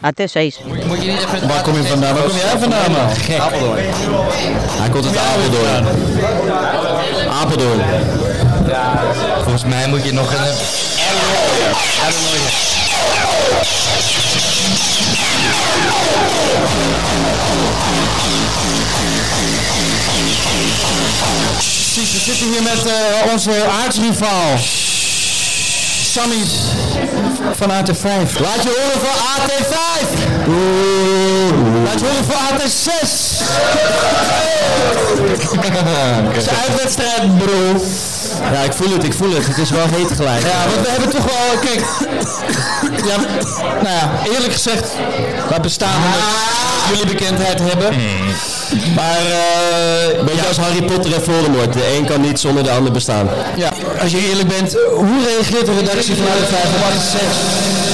AT6. Moet je niet even... Waar kom je vandaan? Waar kom jij vandaan, man? Apeldoorn. Hij komt uit Apeldoorn. Apeldoorn. Volgens mij moet je nog een... Precies, we zitten hier met eh, onze aardsrivaal. Sammy van AT5. Laat je horen voor AT5. Laat horen voor AT6. Het is uitwedstrijd, bro. Ja, ik voel het, ik voel het. Het is wel heet gelijk. Ja, want we hebben toch wel, kijk, ja, nou ja, eerlijk gezegd, wij bestaan omdat jullie bekendheid hebben. Maar, eh, Beetje als Harry Potter en Voldemort. De een kan niet zonder de ander bestaan. ja, als je eerlijk bent, hoe reageert de redactie van de 5 op AT6?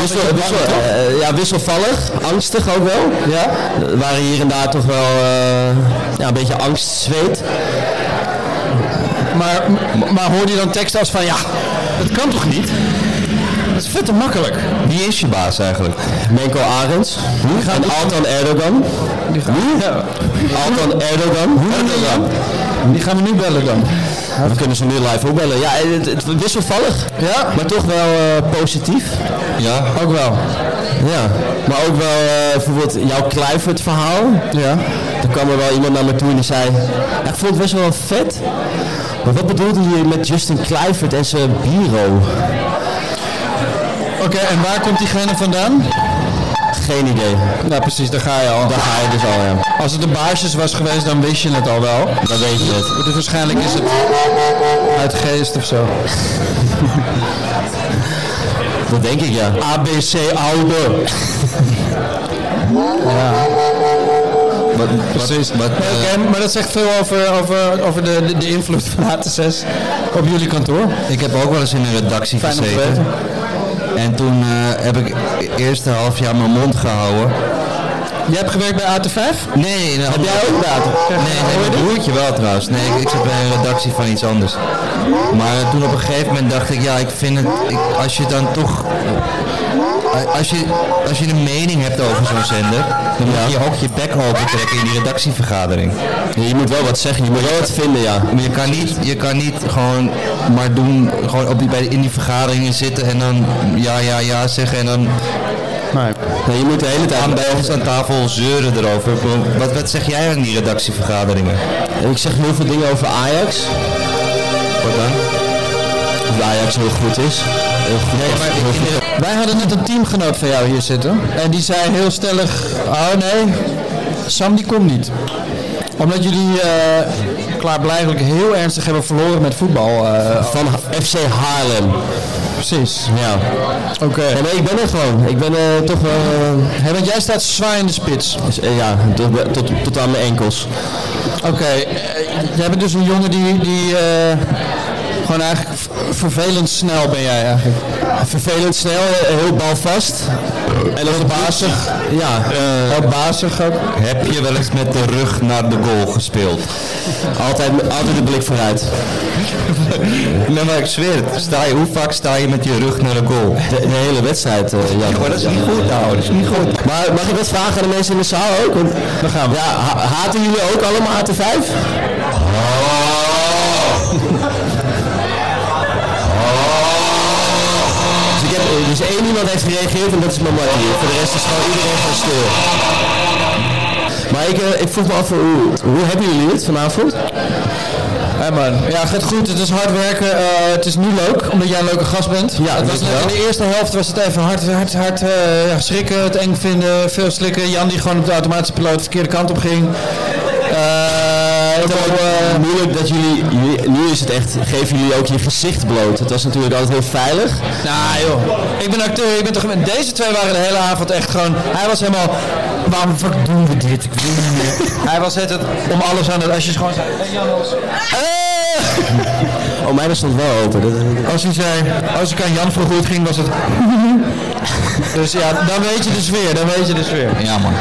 Wissel, wissel, eh, ja, wisselvallig, angstig ook wel. Ja. Er waren hier en daar toch wel eh, ja, een beetje angstzweet. Maar, maar hoor je dan teksten als van, ja, dat kan toch niet? Dat is vet te makkelijk. Wie is je baas eigenlijk? Menko Arends. En Altan Erdogan. Ja. Altan Erdogan. Erdogan. Die gaan we nu bellen dan. We kunnen ze nu live opbellen. Ja, het, het wisselvallig. Ja? Maar toch wel eh, positief. Ja, ook wel. Ja. Maar ook wel eh, bijvoorbeeld jouw Kluivert verhaal. Ja. Toen kwam er wel iemand naar me toe en die zei... Ja, ik vond het best wel vet. Maar wat bedoelde je met Justin Kluivert en zijn bureau? Oké, en waar komt diegene vandaan? Geen idee. Nou precies, daar ga je al. Daar ga je dus al, ja. Als het een baasjes was geweest, dan wist je het al wel. Dan weet je het. Dus waarschijnlijk is het uit geest of zo. Dat denk ik, ja. ABC oude. Wat, Precies. Wat, Maar, eh, maar dat zegt veel over, over, over de, de, de invloed van AT6 op jullie kantoor. ik heb ook wel eens in een redactie Fijn gezeten. En toen eh, heb ik eerst een half jaar mijn mond gehouden. Jij hebt gewerkt bij AT5? Nee, heb jij ook gedaan? Nee, nee, mijn broertje wel trouwens. Nee, ik, ik zat bij een redactie van iets anders. Maar toen op een gegeven moment dacht ik, ja, ik vind het, ik, als je dan toch, als je, als je een mening hebt over zo'n zender, dan moet je ook je bek open trekken in die redactievergadering. Ja, Je moet wel wat zeggen, je moet wel wat vinden, ja. Maar je kan niet, je kan niet gewoon maar doen, gewoon op die, bij, in die vergaderingen zitten en dan ja, ja, ja zeggen en dan Nee. Nee, je moet de hele tijd... aan bij ons aan tafel zeuren erover. Wat, wat zeg jij aan die redactievergaderingen? Ik zeg heel veel dingen over Ajax. Wat dan? Of Ajax heel goed is. Heel goed. heel goed. Wij hadden net een teamgenoot van jou hier zitten. En die zei heel stellig, oh nee, Sam die komt niet. Omdat jullie eh, klaarblijkelijk heel ernstig hebben verloren met voetbal. eh, Van FC Haarlem. precies. Ja. Oké. ja. Nee, ik ben er gewoon. Ik ben eh, toch wel... Hey, want jij staat zwaar in de spits. ja, tot, tot, tot aan mijn enkels. Oké, jij bent dus een jongen die, die gewoon eigenlijk vervelend snel ben jij eigenlijk. Vervelend snel, eh, heel balvast. En ook bazig. Ja, Heel bazig ook. Heb je wel eens met de rug naar de goal gespeeld? altijd, altijd de blik vooruit. Nee, maar ik zweer het. Sta je, hoe vaak sta je met je rug naar de goal? De, de hele wedstrijd, eh Jan. Maar dat is niet goed, nou. Dat is niet goed. Maar mag ik wat vragen aan de mensen in de zaal ook? Want, Dan gaan we. ja, ha- haten jullie ook allemaal AT5? Dus, ik heb, dus één iemand heeft gereageerd en dat is hier. Voor de rest is gewoon iedereen van stil. Maar ik, eh, ik vroeg me af, hoe, hoe hebben jullie het vanavond? Hé man, ja gaat goed, het is hard werken, eh, het is nu leuk, omdat jij een leuke gast bent. Ja, het was net, dankjewel. in de eerste helft was het even hard, hard, hard eh, ja, schrikken, het eng vinden, veel slikken. Jan die gewoon op de automatische piloot de verkeerde kant op ging. Eh, Het ook eh, moeilijk dat jullie, jullie- nu is het echt, geven jullie ook je gezicht bloot. Het was natuurlijk altijd heel veilig. nou joh, ik ben acteur, ik ben toch, deze twee waren de hele avond echt gewoon, hij was helemaal, waarom fuck doen we dit, ik weet niet meer. hij was het om alles aan het, als je gewoon zei, hey Oh, mijne stond wel open. Als hij zei, als ik aan Jan vroeg hoe het ging, was het... dus ja, dan weet je de sfeer, dan weet je de sfeer. Ja, man.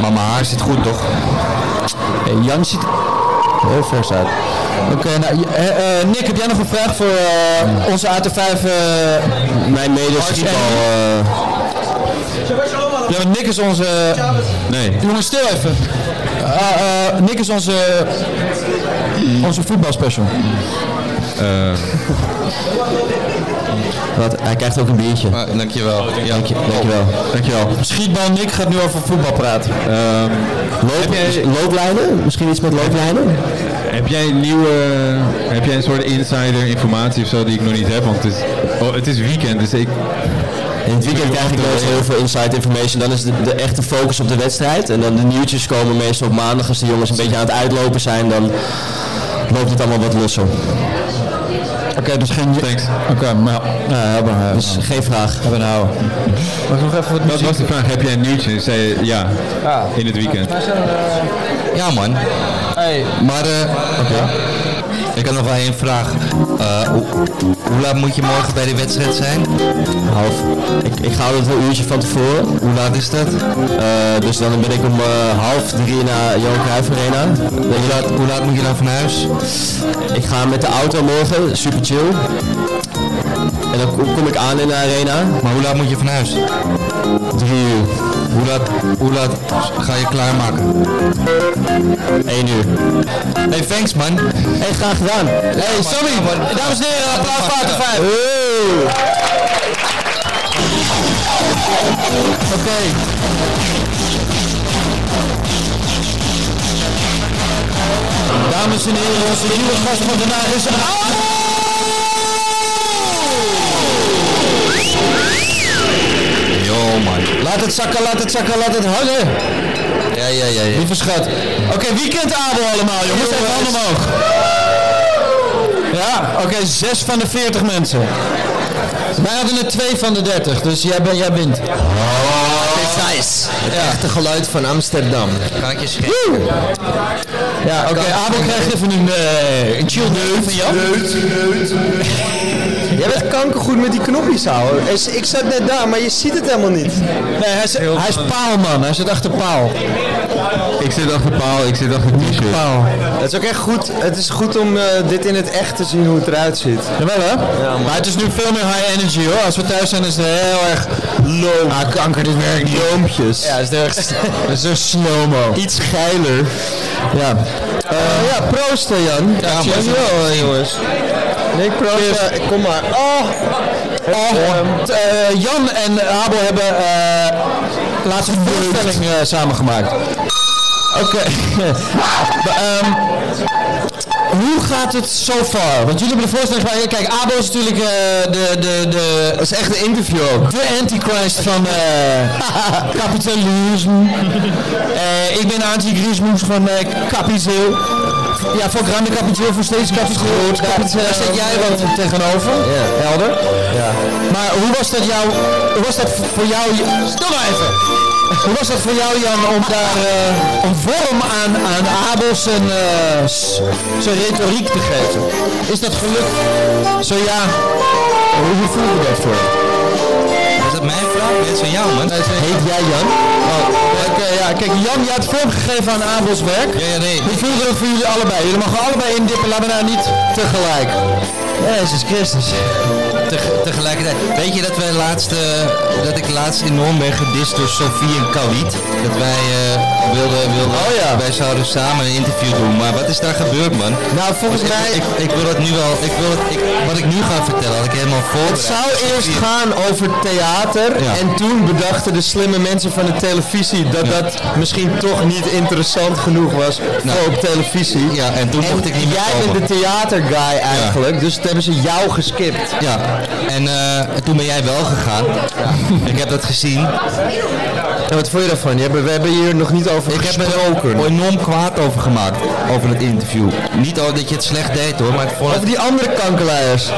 Maar mijn haar zit goed, toch? Hey, Jan ziet heel vers uit. Oké, nou, eh, eh, Nick, heb jij nog een vraag voor eh, onze AT5? eh Mijn medeschietbal... eh ja, want Nick is onze... Nee. Jongens, stil even. Ah, eh, Nick is onze, onze voetbalspecial. wat, hij krijgt ook een biertje. Ah, dankjewel. Ja. Dank je, dankjewel. Dankjewel. Schietbal Nick gaat nu over voetbal praten. Loop, looplijnen? Misschien iets met looplijnen? Heb jij een nieuwe, heb jij een soort insider informatie of zo die ik nog niet heb? Want het is, oh, het is weekend, dus ik, In het weekend krijg ik nooit heel veel inside information. Dan is de, de echte focus op de wedstrijd. En dan de nieuwtjes komen meestal op maandag als de jongens een beetje aan het uitlopen zijn. Dan loopt het allemaal wat losser. Oké, dus geen... thanks. Oké, maar... Ja. Dus geen vraag. Hebben we houden. Mag ik nog even wat muziek? was de vraag, heb jij een nieuwtje? Ik zei ja, in het weekend. Ja man. Hey, Maar eh, ik had nog wel één vraag. Eh, hoe, hoe laat moet je morgen bij de wedstrijd zijn? Half. Ik, ik ga altijd een uurtje van tevoren. Hoe laat is dat? Eh, dus dan ben ik om eh, half drie naar Johan Cruijff Arena. Hoe laat, hoe laat moet je dan van huis? Ik ga met de auto morgen, super chill. En dan kom ik aan in de arena. Maar hoe laat moet je van huis? Drie uur. Hoe laat, hoe laat ga je klaarmaken? Eén uur. Hey, thanks man. Hey, graag gedaan. hey Sammy, dames en heren, applaus voor AT5. Oké. Dames en heren, onze nieuwe gast van vandaag is Man. Laat het zakken, laat het zakken, laat het hangen. Ja, ja, ja. ja. Lieve schat. Oké, wie kent Abel allemaal, jongens? Even handen omhoog. Ja, oké, zes van de 40 mensen. Wij hadden er twee van de 30, dus jij, ben, jij wint. Precise. Het echte geluid van Amsterdam. Ga ik je schrijven? Ja, oké, Abel krijgt even een, eh, een chill neus van jou. Jij bent kankergoed met die knopjes houden. Ik- Ik zat net daar, maar je ziet het helemaal niet. Nee, hij is, hij is paalman, hij zit achter paal. Ik zit achter paal, ik zit achter t-shirt. Paal. Het is ook echt goed. Het is goed om eh, dit in het echt te zien hoe het eruit ziet. Jawel hè? maar het is nu veel meer high energy hoor. Als we thuis zijn is het heel erg low. Ah, kanker, dit werkt niet. Loompjes. Ja, het is erg, het is een slow-mo. Iets geiler. Ja. Eh, ja, proost Jan. Ja, man. dankjewel jongens. Nee, proost. eh, kom maar. Oh! Oh, eh, Jan en Abel hebben eh laatst een voorstelling eh, samengemaakt. Oké. Ehm, hoe gaat het so far? Want jullie hebben de voorstelling. Kijk, Abel is natuurlijk de, de, de... Dat is echt een interview ook. De antichrist van kapitalisme. Ik ben antichrist van kapiteel. Ja, voor grande kapiteel, voor steeds kapiteel. Daar, daar zit jij wat tegenover. Helder. Maar hoe was dat jou, hoe was dat voor jou, stil maar even. Hoe was dat voor jou Jan om daar eh, een vorm aan, aan Abels en eh, zijn retoriek te geven? Is dat gelukt? Zo ja, hoe, voelde je dat voor je? Mijn vraag? Dit is van jou man. Heet jij Jan? Oh, oké, ja. Kijk, Jan, je hebt vorm gegeven aan Abels werk. Ja, ja, nee. Hoe voelde dat voor jullie allebei? Jullie mogen allebei indippen, laten we nou niet tegelijk. Jezus Christus. Teg- tegelijkertijd. Weet je dat wij laatst, eh, dat ik laatst enorm ben gedist door Sofie en Khalid? Dat wij eh, wilden, wilden Oh ja. wij zouden samen een interview doen. Maar wat is daar gebeurd man? Nou, volgens Ik, mij... ik, ik wil het nu wel, ik wil het, ik, wat ik nu ga vertellen had ik helemaal Het voorbereid. zou eerst gaan over theater Ja. en toen bedachten de slimme mensen van de televisie dat dat misschien toch niet interessant genoeg was voor op televisie. Ja, en toen mocht ik niet Jij bent de theaterguy eigenlijk, dus toen hebben ze jou geskipt. Ja, en, eh, en toen ben jij wel gegaan. Ik heb dat gezien. En wat vond je daarvan? We hebben hier nog niet over Ik heb me gesproken. er enorm kwaad over gemaakt, over het interview. Niet al dat je het slecht deed hoor, maar ik vond het... Over die andere kankerleiers.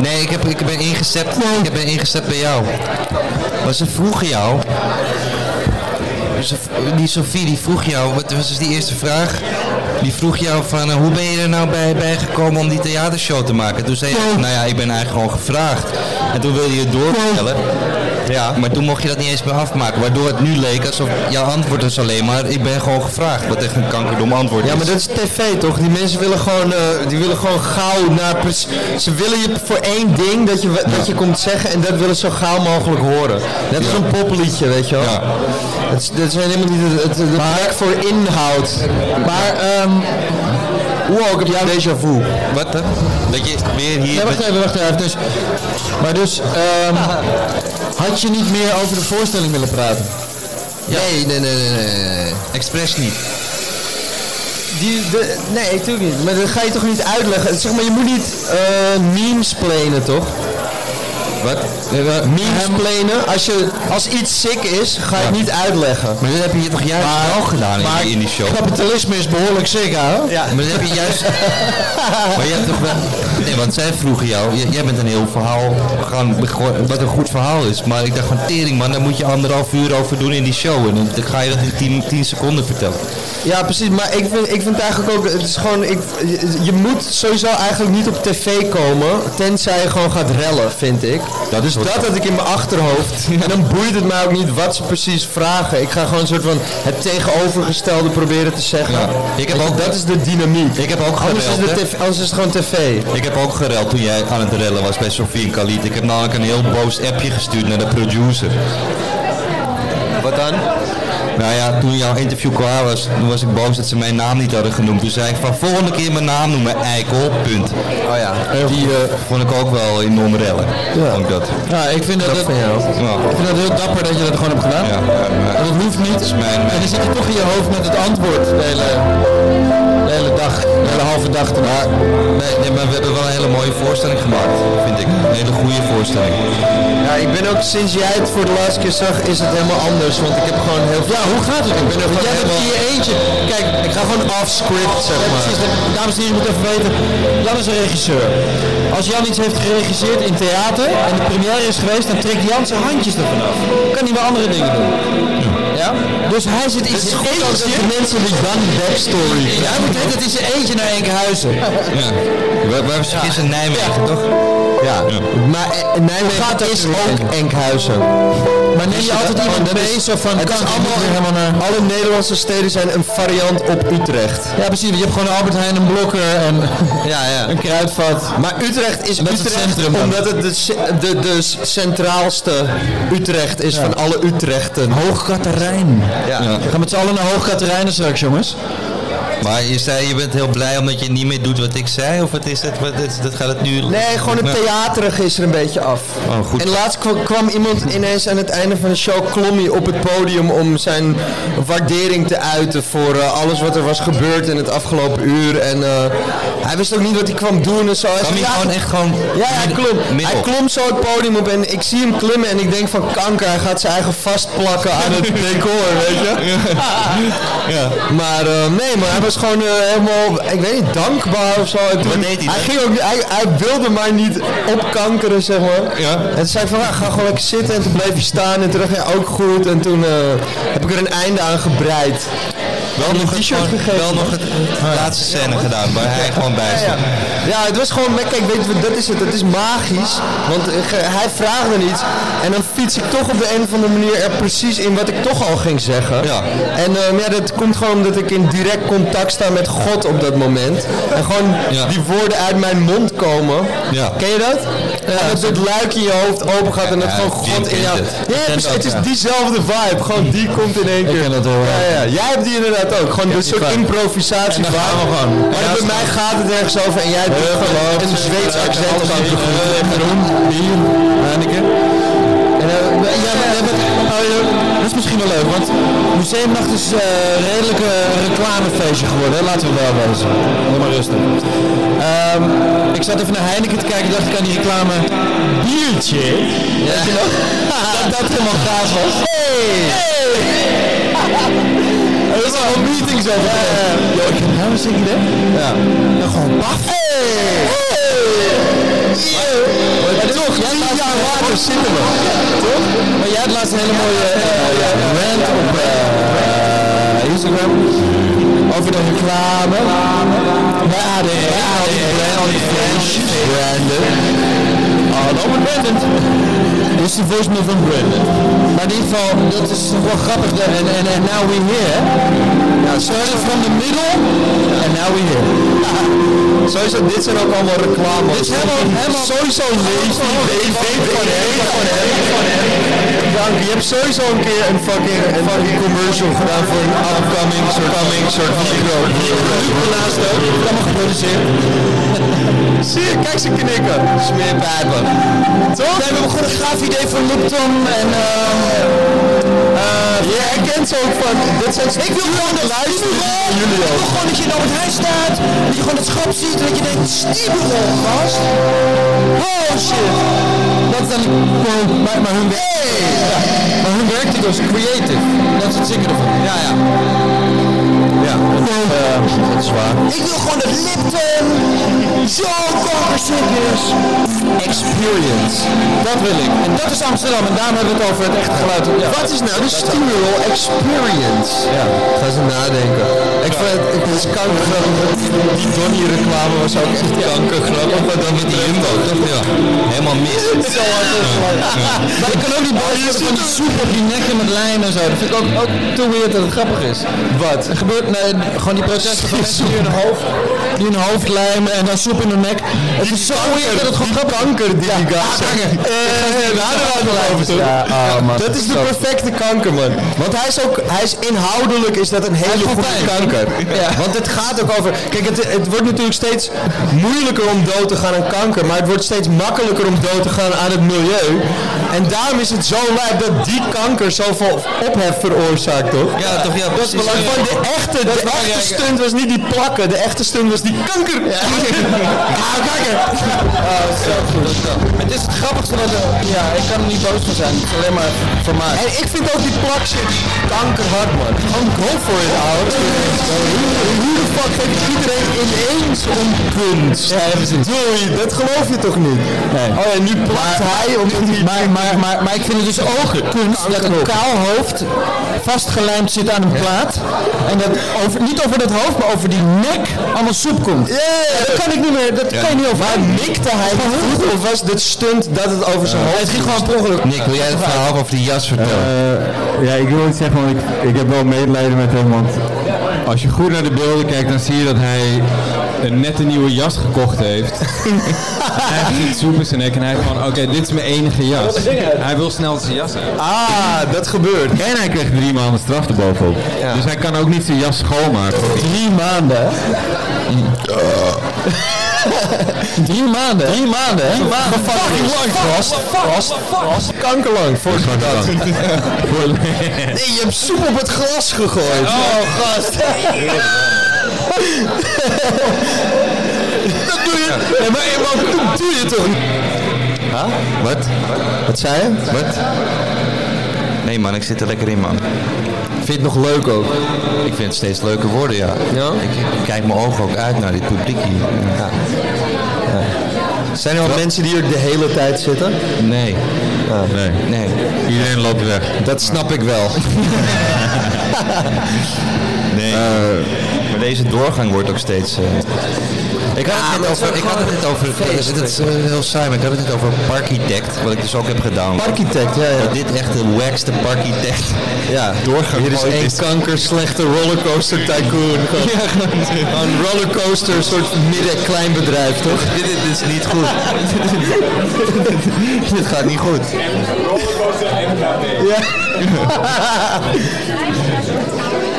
Nee, ik, heb, ik ben ingezet. Ik ben ingezet bij jou. Maar ze vroegen jou. Die Sofie die vroeg jou, wat was dus die eerste vraag? Die vroeg jou van eh, hoe ben je er nou bij, bij gekomen om die theatershow te maken? Toen zei je, nou ja, ik ben eigenlijk gewoon gevraagd. En toen wilde je het doorvertellen. Ja. Maar toen mocht je dat niet eens meer afmaken. Waardoor het nu leek alsof jouw antwoord is alleen maar... Ik ben gewoon gevraagd. Wat echt een kankerdom antwoord is. Ja, maar dat is tv toch? Die mensen willen gewoon, eh, die willen gewoon gauw naar... Ze willen je voor één ding dat je, dat je komt zeggen en dat willen ze zo gauw mogelijk horen. Net als een popliedje, weet je wel. Ja. Is- dat zijn helemaal niet het, het, plek voor inhoud. Maar, ehm Wow, ik heb déjà vu. Wat dan? Dat je weer hier... nee, wacht even, wacht even. Dus, maar dus, ehm, had je niet meer over de voorstelling willen praten? Nee, nee, nee, nee, nee, nee. Expres niet. Die, de, nee, natuurlijk niet. Maar dat ga je toch niet uitleggen? Zeg maar, je moet niet eh memes planen, toch? Wat? Memes. Als, je, als iets sick is, ga je het niet uitleggen. Maar dat heb je hier toch juist wel gedaan in, die, in die show? Kapitalisme is behoorlijk sick, hè? Ja. Maar dat heb je juist... maar je hebt toch wel... Nee, want zij vroegen jou... Jij bent een heel verhaal... Gaan, wat een goed verhaal is. Maar ik dacht van tering man, daar moet je anderhalf uur over doen in die show. En dan ga je dat in 10 10 seconden vertellen. Ja, precies. Maar ik vind, ik vind eigenlijk ook, het is gewoon, ik, je, je moet sowieso eigenlijk niet op tv komen, tenzij je gewoon gaat rellen, vind ik. Dat is Dat had ik in mijn achterhoofd. En dan boeit het mij ook niet wat ze precies vragen. Ik ga gewoon een soort van het tegenovergestelde proberen te zeggen. Ja. Ik heb ook- dat is de dynamiek. Ik heb ook Anders is, gereld, de hè? tv, anders is het gewoon tv. Ik heb ook gereld toen jij aan het rellen was bij Sofie en Khalid. Ik heb namelijk een heel boos appje gestuurd naar de producer. Wat dan? Nou ja, toen jouw interview klaar was, toen was ik boos dat ze mijn naam niet hadden genoemd. Toen zei ik van volgende keer mijn naam noemen, eikel, punt. Oh ja. Die eh, vond ik ook wel enorm rellen. Vond ik dat. Ja, ik vind dat. Ja. ik vind dat heel dapper dat je dat gewoon hebt gedaan. Ja, maar- dat hoeft niet. mijn- En dan zit je toch in je hoofd met het antwoord de hele, de hele dag, de hele halve dag te maken. Nee, nee, maar we hebben wel een hele mooie voorstelling gemaakt, vind ik. Een hele goede voorstelling. Ja, ik ben ook sinds jij het voor de laatste keer zag, is het helemaal anders. Want ik heb gewoon heel veel... Ja, hoe gaat het? Ik ben er gewoon jij helemaal- je eentje. Kijk, Ik ga gewoon off script, zeg Ja, maar. precies. Dames en heren, je moet even weten. Jan is een regisseur. Als Jan iets heeft geregisseerd in theater en de première is geweest, dan trekt Jan zijn handjes ervan af. Kan hij wel andere dingen doen. Ja? Dus hij zit in zijn eentje. de mensen de Jan backstory Ja, hij moet het is zijn eentje naar Enkhuizen. Ja. Waar, waar is in Nijmegen, toch? Ja, maar eh, Nijmegen is ook Enkhuizen. Maar neem je altijd iemand mee, zo van, Het kan is allemaal, helemaal naar... alle Nederlandse steden zijn een variant op Utrecht. Ja, precies. Je hebt gewoon een Albert Heijn, een Blokker en Ja, ja. een kruidvat. Maar Utrecht is is het Utrecht centrum omdat het de, de, centraalste Utrecht is van alle Utrechten. Hoog Katerijn. Ja. We gaan met z'n allen naar Hoog Katerijnen straks, jongens. Maar je zei, je bent heel blij omdat je niet meer doet wat ik zei? Of wat is het? Wat is, dat gaat het nu... Nee, gewoon het Ja. theaterige is er een beetje af. Oh, goed. En laatst kwa- kwam iemand ineens aan het einde van de show, klom hij op het podium om zijn waardering te uiten voor eh, alles wat er was gebeurd in het afgelopen uur. En eh, hij wist ook niet wat hij kwam doen en zo. Hij "Ja, gewoon echt gewoon... Ja, hij klom, hij klom zo het podium op en ik zie hem klimmen en ik denk van kanker, hij gaat zijn eigen vastplakken aan het decor, weet je. Ja. Maar eh, nee, maar hij was gewoon eh, helemaal, ik weet niet, dankbaar of zo. En toen- deed hij ging ook, hij, hij wilde mij niet opkankeren, zeg maar. Ja. En toen zei van, ga gewoon lekker zitten en toen bleef hij staan en toen dacht hij ook goed en toen eh, heb ik er een einde aan gebreid. Wel nog, een het, gegeven. wel nog het laatste scène gedaan, waar hij gewoon bij stond. ja. het was gewoon, kijk, weet je, dat is het, het is magisch, want eh, hij vraagde iets en dan fiets ik toch op de een of andere manier er precies in wat ik toch al ging zeggen. Ja. En ehm, ja, dat komt gewoon omdat ik in direct contact sta met God op dat moment. En gewoon Ja. die woorden uit mijn mond komen. Ja. Ken je dat? Ja, dat het luikje in je hoofd open gaat en dat gewoon God in jou... het. Ja, precies, dat, het is diezelfde vibe. Gewoon die komt in één keer. ken dat heel ja, ja. Jij hebt die inderdaad ook. Gewoon een soort vibe. improvisatie En dan gaan we vibe. gewoon. Maar bij mij gaat het ergens over en jij doet gewoon een Zweeds accent. Groen, bier, Heineken. En, eh, ja, ja, oh, ja, dat is misschien wel leuk, want Museumnacht is een redelijk eh, reclamefeestje geworden, hè? laten we wel wezen. Doe maar rustig. Ehm, ik zat even naar Heineken te kijken, dacht ik aan die reclame biertje. Nog? dat dat helemaal gaaf was. Hey! Er is al meetings over. Ja, ja, ja. ik heb nou een zing hè? Ja. En gewoon paf. Maar toch, jij tien jaar later zitten we. Toch? Maar jij had laatst een hele mooie eh, rant op eh, Instagram. Over de reclame. De reclame. Brandon. Met Brandon. Dit is de voicemail van Brandon. Maar in ieder geval, dat is wel grappig. En, en, en now we here. Ja, started from the middle, and now we here. Sowieso, dit zijn ook allemaal reclame. Dit is helemaal, helemaal... Sowieso leeft die weet van hem, van hem, van hem. Dank, je hebt sowieso een keer een fucking, een fucking commercial gedaan voor een upcoming soort, coming soort micro. Daarnaast ook. allemaal geproduceerd. Zie je, kijk ze knikken. Smeerpijpen. Toch? Nee, we hebben gewoon een gaaf idee voor Lipton en... Eh, je ook van, dit zijn Ik wil gewoon dat luisteren jullie Ik wil gewoon dat je in Albert Heijn staat, dat je gewoon het schap ziet en dat je denkt, stieberol, gast. Oh shit. Dat is dan gewoon, maar, maar hun werk. Ja, maar hun werktitel is creative. Dat is het zeker ervan. Ja, ja. Ja, dat is waar. Ik wil gewoon dat Lipton zo kankerziek is. Experience. Dat wil ik. En dat is Amsterdam. En daarom hebben we het over het echte geluid. Ja. Wat is nou de Steamroll Experience? Ja. Ga eens nadenken. Ik vind het, ik vind het kankergrappig. Die Donnie reclame was ook echt kankergrappig. Maar dan met die Jumbo, toch? Ja. Helemaal mis. Zo hard is het. Maar ik kan ook niet boos worden van die soep op die nekken met lijm en zo. Dat vind ik ook, ook te weird dat het grappig is. Wat? Er gebeurt, nee, gewoon die protesten van mensen die hun hoofd, die hun hoofd lijmen en dan soep in hun nek. Het is zo weird dat het gewoon grappig kanker die die gast kanker. Eh? Ja, oh, man. Dat is de perfecte kanker, man. Want hij is ook, hij is inhoudelijk is dat een hele goede kanker. Want het gaat ook over, kijk, het, het wordt natuurlijk steeds moeilijker om dood te gaan aan kanker, maar het wordt steeds makkelijker om dood te gaan aan het milieu. En daarom is het zo lijp dat die kanker zoveel ophef veroorzaakt, toch? Ja, toch? Ja, Dat is precies. belangrijk. De echte, de echte stunt was niet die plakken, de echte stunt was die kanker. Ah, kanker. Het is het grappigste wat er, ja, ik kan er niet boos van zijn. Het is alleen maar vermaakt. En ik vind ook die plak shit kankerhard, man. Gewoon go for it, ouwe. Hoe de fuck geeft iedereen ineens om kunst? Ja, precies. Doei, dat geloof je toch niet? Nee. Oh ja, nu plakt hij om die... Maar, maar, maar, maar ik vind het dus ook kunst dat een kaal hoofd vastgelijmd zit aan een plaat. En dat over, niet over dat hoofd, maar over die nek allemaal Ja, Dat kan ik niet meer, dat kan je niet over. Maar mikte hij goed of was dit stunt dat het over zijn hoofd Het ging gewoon per ongeluk. Nick, wil jij het verhaal over die jas vertellen? Eh, ja, ik wil iets zeggen, want ik, ik heb wel medelijden met hem. Want als je goed naar de beelden kijkt, dan zie je dat hij een nette nieuwe jas gekocht heeft. hij soep in zijn nek en hij van, oké, dit is mijn enige jas. Hij wil snel zijn jas hebben. Ah, dat gebeurt. En hij kreeg drie maanden straf erbovenop. Dus hij kan ook niet zijn jas schoonmaken. Drie maanden? Drie maanden? Drie maanden, hè? Fucking lang, gast. Gast, gast. Kankerlang, voor dat. Nee, je hebt soep op het glas gegooid. Oh, gast. Dat doe je. Nee, maar, dat doe je toch niet? Wat? Wat zei je? Wat? Nee man, ik zit er lekker in man. Vind je het nog leuk ook? Ik vind het steeds leuker worden, ja. Ja? Ik, ik kijk mijn ogen ook uit naar dit publiek hier. Ja. Zijn er wel mensen die hier de hele tijd zitten? Nee, Nee. nee. Iedereen loopt weg. Dat snap ik wel. Nee. maar deze doorgang wordt ook steeds... eh, Ik had het net over, ik had het net over, het is eh, heel saai, maar ik had het net over Parkitect, wat ik dus ook heb gedaan. Architect, ja, ja. Dat dit echt de wackste Parkitect Ja, doorgang Hier is één kanker slechte rollercoaster tycoon. Gewoon een rollercoaster, een soort midden-klein bedrijf, toch? Dit, dit is niet goed. dit gaat niet goed. Ja.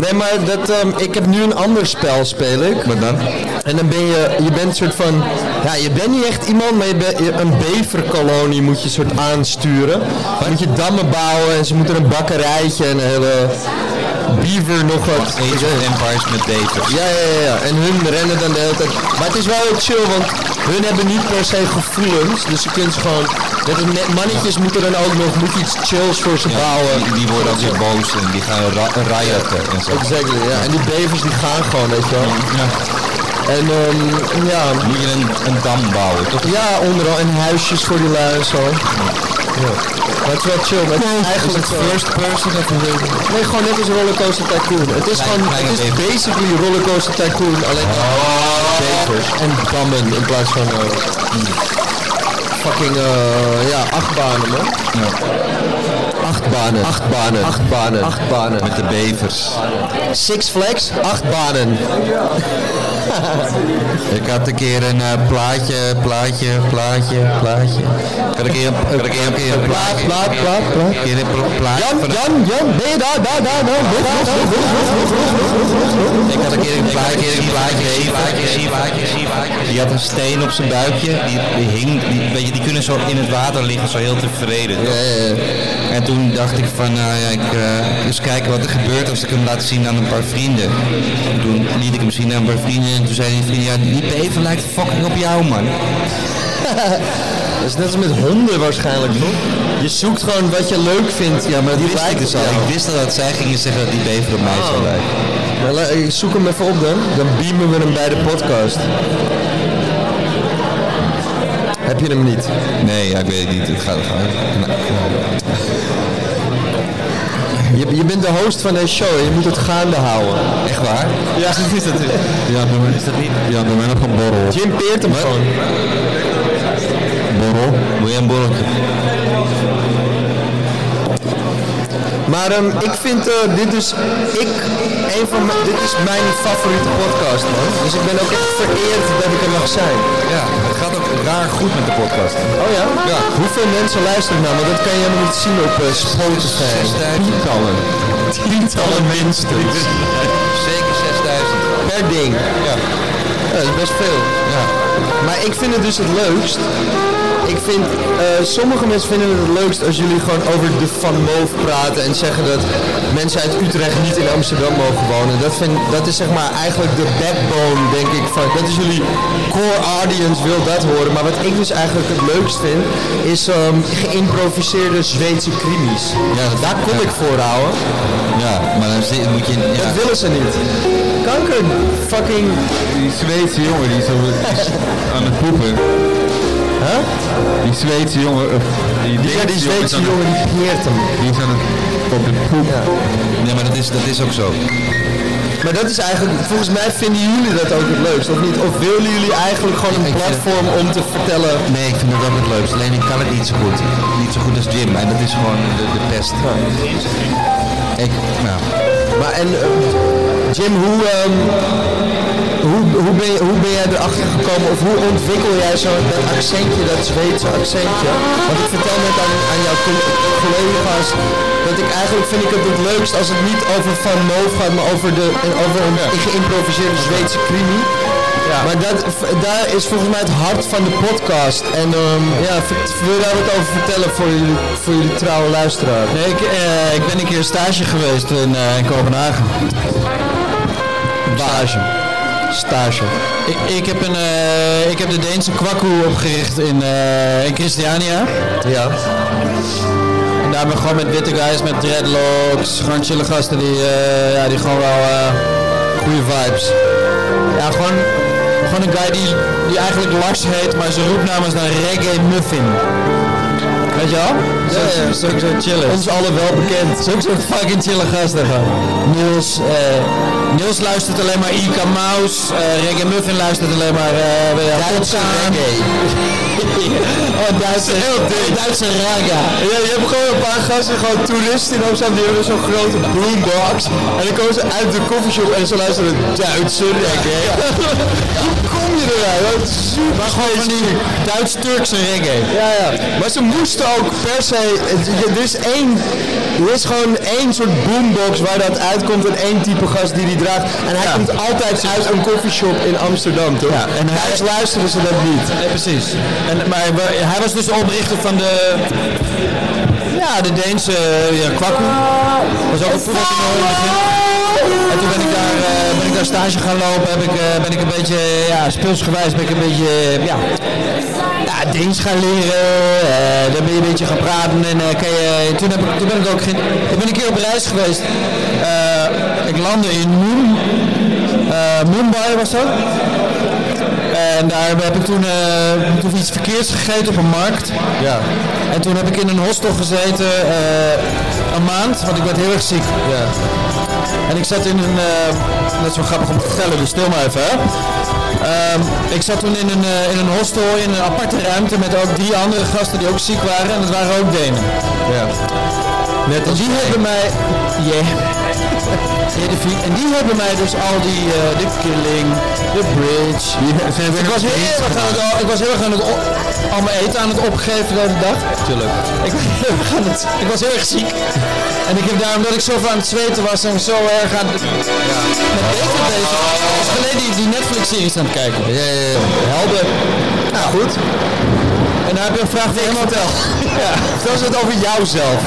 Nee, maar dat, ehm, ik heb nu een ander spel, speel ik. Wat dan? En dan ben je, je bent een soort van, ja, je bent niet echt iemand, maar je bent een beverkolonie moet je soort aansturen. Dan moet je dammen bouwen en ze moeten een bakkerijtje en een hele beaver nog wat. Age of Empires met bevers. Ja, ja, ja, ja. En hun rennen dan de hele tijd. Maar het is wel heel chill, want hun hebben niet per se gevoelens. Dus je kunt ze gewoon... Net als net mannetjes moeten dan ook nog moet iets chills voor ze bouwen. Die, die worden ook weer boos en die gaan ra rioten en zo. Exactly, ja. En die bevers die gaan gewoon, weet je wel. En ehm, ja, Moet je een, een dam bouwen, toch? ja, onderal. En huisjes voor die lui en zo. Ja. Maar het is wel chill. Maar het is eigenlijk zo. First person of Nee, gewoon net als Rollercoaster Tycoon. Het is gewoon, het is basically Rollercoaster Tycoon, alleen bevers en dammen in plaats van... eh, fucking, eh, ja, acht banen, man. Acht banen. Acht banen. Acht banen. Acht banen. Met de bevers. Six Flags, acht banen. Ik had een keer een eh, plaatje, plaatje, plaatje, plaatje. Ik had een keer een, ik een keer een, keer een plaatje. Plaat, plaat, plaat. Een keer een pla- plaatje Jan, Jan, Jan, ben je daar, daar, daar, daar. Ik had een keer een plaatje, een plaatje, een plaatje, een plaatje, een plaatje. Die had een steen op zijn buikje. Die, die hing, die, weet je, die kunnen zo in het water liggen, zo heel tevreden. En toen dacht ik van, nou ja, ik eh, eens kijken wat er gebeurt als ik hem laat zien aan een paar vrienden. En toen liet ik hem zien aan een paar vrienden en toen zei die vriend, ja, die bever lijkt fucking op jou, man. Dat is net als met honden waarschijnlijk, toch? Je zoekt gewoon wat je leuk vindt. Ja, maar dat die wist ik lijkt dus al. jou. Ik wist al dat zij gingen zeggen dat die bever op mij zou lijken. Maar ik zoek hem even op dan. Dan beamen we hem bij de podcast. Heb je hem niet? Nee, ja, ik weet het niet. Het gaat, het Je, je bent de host van deze show en je moet het gaande houden. Echt waar? Ja, is dat Ja, is dat niet? Ja, doe maar nog een borrel. Jim peert hem gewoon. Borrel? Wil je een borreltje? Maar ehm, ik vind eh, dit dus, ik, een van mijn, dit is mijn favoriete podcast, man. Dus ik ben ook echt vereerd dat ik er mag zijn. Ja, het gaat ook raar goed met de podcast. Oh ja? ja. Hoeveel mensen luisteren nou? Maar dat kan je helemaal niet zien op eh, Spotify. Tientallen. Tientallen minstens. Zeker 6000. Per ding. Ja. Ja, dat is best veel. Ja. Maar ik vind het dus het leukst. Vind, eh, sommige mensen vinden het het leukst als jullie gewoon over de Van Moof praten en zeggen dat mensen uit Utrecht niet in Amsterdam mogen wonen. Dat, vind, dat is zeg maar eigenlijk de backbone, denk ik, van, dat is jullie core audience wil dat horen. Maar wat ik dus eigenlijk het leukst vind, is ehm, geïmproviseerde Zweedse krimis. Ja, Daar kom ik voor, houden. Ja, maar dan moet je... Ja. Dat willen ze niet. Kanker, fucking, Die Zweedse jongen die is aan het poepen. Huh? Die Zweedse jongen, of die, Ja, die Zweedse het- jongen die peert hem. Die is aan het op het poep. Ja. Nee, maar dat is, dat is ook zo. Maar dat is eigenlijk, volgens mij vinden jullie dat ook het leukst, of niet? Of willen jullie eigenlijk gewoon een Ik platform om te vertellen... Nee, ik vind het ook het leukst. Alleen ik kan het niet zo goed. Niet zo goed als Jim. En dat is gewoon de, de pest. Ik, nou, Maar en, eh, Jim, hoe, ehm, hoe, hoe, ben je, hoe ben jij erachter gekomen, of hoe ontwikkel jij zo dat accentje, dat Zweedse accentje? Want ik vertel net aan, aan jouw co- collega's, dat ik eigenlijk vind ik het het leukst als het niet over Van Moof gaat, maar over, de, over een geïmproviseerde Zweedse krimi. Maar dat, daar is volgens mij het hart van de podcast. En ehm, ja, wil je daar wat over vertellen voor jullie, voor jullie trouwe luisteraar? Nee, ik, eh, ik ben een keer stage geweest in, eh, in Kopenhagen. Stage. Stage. Ik, ik, heb een, eh, ik heb de Deense kwakkoe opgericht in, eh, in Christiania. Ja. En daar ben ik gewoon met witte guys, met dreadlocks, gewoon chille gasten die, eh, ja, die gewoon wel goede vibes. Ja, gewoon, gewoon een guy die, die eigenlijk Lars heet, maar zijn roepnaam is dan Reggae Muffin. Weet je wel? Zo, Ja, ja. zo, zo, zo chill is. Ons allen wel bekend. Zo'n fucking chille gasten gewoon. Niels, eh, Niels luistert alleen maar Ika Maus. eh Reggae Muffin luistert alleen maar uh, weer Duitse reggae. oh, Duitse, Duitse raga. Ja, je hebt gewoon een paar gasten, gewoon toeristen in Amsterdam, die hebben zo'n grote boombox. En dan komen ze uit de koffieshop en ze luisteren Duitse reggae. Hoe kom je eruit? Dat is super Maar gewoon van die Duits-Turkse reggae. Ja, ja. Maar ze moesten ook per se. Er is één. Er is gewoon één soort boombox waar dat uitkomt en één type gast die die draagt. En hij Ja. komt altijd uit een koffieshop in Amsterdam, toch? Ja, en hij- Thuis luisteren ze dat niet. Nee, precies. En, maar hij was dus de oprichter van de... Ja, de Deense ja, kwakkoe. Was ook een voetbaltoernooi in het begin. En toen ben ik daar, eh, ben ik daar stage gaan lopen. Heb ik, eh, ben ik een beetje, ja, speelsgewijs ben ik een beetje, ja, ja, Deens gaan leren. eh, dan ben je een beetje gaan praten. En eh, kan je, toen, heb ik, toen ben ik ook geen, ik ben een keer op reis geweest. Eh, ik landde in eh, Mumbai was dat. En daar heb ik toen, eh, toen iets verkeerds gegeten op een markt. Ja. En toen heb ik in een hostel gezeten een maand, want ik werd heel erg ziek. Ja. En ik zat in een, dat is wel grappig om te vertellen, dus stil maar even hè. Ehm, ik zat toen in een, eh, in een hostel in een aparte ruimte met ook drie andere gasten die ook ziek waren. En dat waren ook Denen. Ja. Net als die hebben mij... Yeah. En die hebben mij dus al die, eh, de killing, de bridge. ik, was heel erg aan het, ik was heel erg aan het op- al mijn eten aan het opgeven de hele dag. Tuurlijk. Ik was heel erg, aan het, ik was heel erg ziek. En ik heb daarom dat ik zo aan het zweten was en zo erg aan het, met eten bezig. Was geleden die, die Netflix-series aan het kijken. Ja, ja, ja. Helder. Nou goed. En daar heb je een vraag voor hem vertel. Ja. Vertel eens wat over jouzelf.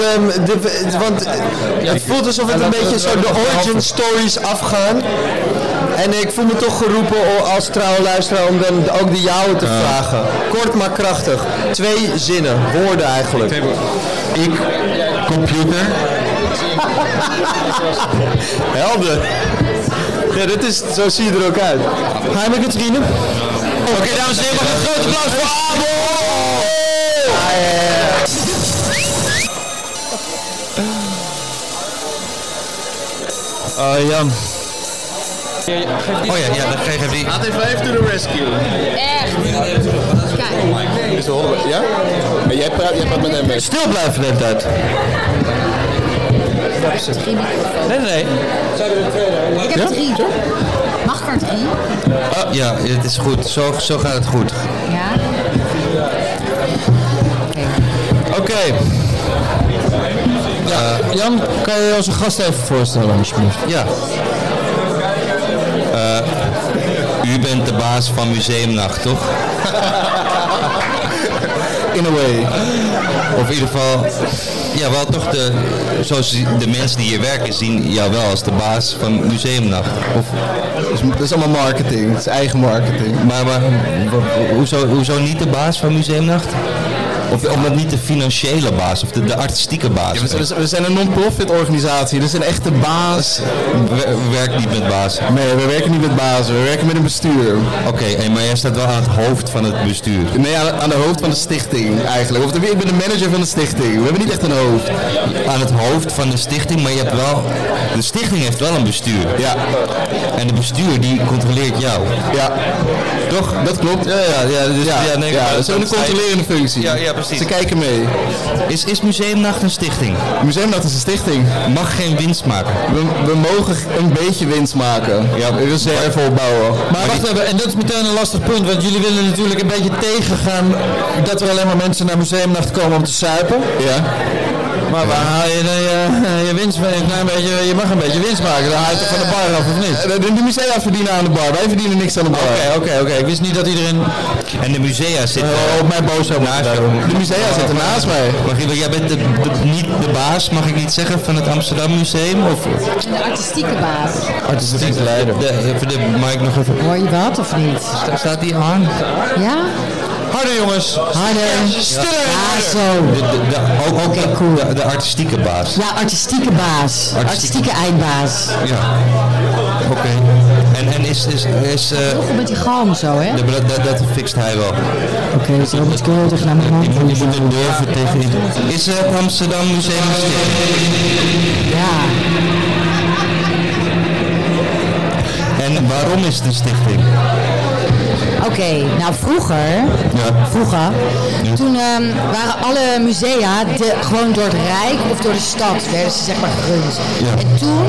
Ehm, de, want eh, het voelt alsof het een beetje zo de origin stories afgaan. En ik voel me toch geroepen als trouwe luisteraar om dan ook de jouwe te vragen. Kort maar krachtig. Twee zinnen, woorden eigenlijk. Ik, computer, Helder. Ja, dit is, zo zie je er ook uit. Ga je met Katrine? Oké, dames en heren, een groot applaus voor Abel! Oh Jan. Oh ja, ja, dan geef die. AT5 to the rescue. Echt. Kijk. Is de horen Ja? Maar jij praat, jij praat met hem mee. Stil blijven de hele tijd. Nee, nee, nee. Ik heb drie. Mag ik er drie? Oh, ja, het is goed. Zo, zo gaat het goed. Ja. Oké. Ja, Jan, kan je onze gast even voorstellen, alsjeblieft? Ja. Eh, u bent de baas van Museumnacht, toch? In a way. Of in ieder geval, ja, wel toch de, zoals de mensen die hier werken zien jou wel als de baas van Museumnacht. Of, Dat is allemaal marketing. Het is eigen marketing. maar, maar ho- hoezo, hoezo niet de baas van Museumnacht? Of omdat niet de financiële baas of de, de artistieke baas? We zijn, we zijn een non-profit organisatie, dus een echte baas. We, we werken niet met baas. Nee, we werken niet met bazen, we werken met een bestuur. Oké, hey, maar jij staat wel aan het hoofd van het bestuur. Nee, aan, aan de hoofd van de stichting eigenlijk. Of ik ben de manager van de stichting. We hebben niet echt een hoofd. Aan het hoofd van de stichting, maar je hebt wel... De stichting heeft wel een bestuur. Ja, En de bestuur die controleert jou. ja. Toch? Dat klopt. Ja, ja, ja. Dus, Ja, ja, nee, ja, maar dat is ook een controlerende functie. Ja, ja, precies. Ze kijken mee. Is, is Museumnacht een stichting? Museumnacht is een stichting. Mag geen winst maken. We, we mogen een beetje winst maken. Ja, reserve opbouwen. Maar wacht even, en dat is meteen een lastig punt, want jullie willen natuurlijk een beetje tegengaan dat er alleen maar mensen naar museumnacht komen om te suipen. Ja. Maar waar haal je dan je, je winst mee? Een klein beetje, je mag een beetje winst maken, dan haal je toch van de bar af of niet? De, de, de musea verdienen aan de bar. Wij verdienen niks aan de bar. Oké, oké, oké. Ik wist niet dat iedereen En de musea zitten... eh, op mij boos naast. De musea zitten naast mij. Mag je, jij bent de, de- niet de baas, mag ik niet zeggen, van het Amsterdam Museum? Of de artistieke baas. artistiek leider? De, de mic nog even... Hoor je wat of niet? Sta- Staat die aan? Ja? Harder jongens! Harder. Stiller! Ja, zo. De, de, de, ook ook de, cool. de, de artistieke baas. Ja, artistieke baas. Artistieke eindbaas. Ja. Oké. En, en is... is, is eh, Heel goed met die galm zo, hè? de- dat, dat, dat fixt hij wel. Oké, dus Robert tegen naar mijn Je hand. moet, je moet er durven tegen... Is het Amsterdam Museum een stichting? Ja. En waarom is het een stichting? Oké, nou vroeger, vroeger, toen ehm, waren alle musea de, gewoon door het Rijk of door de stad werden ze zeg maar gerund. En toen,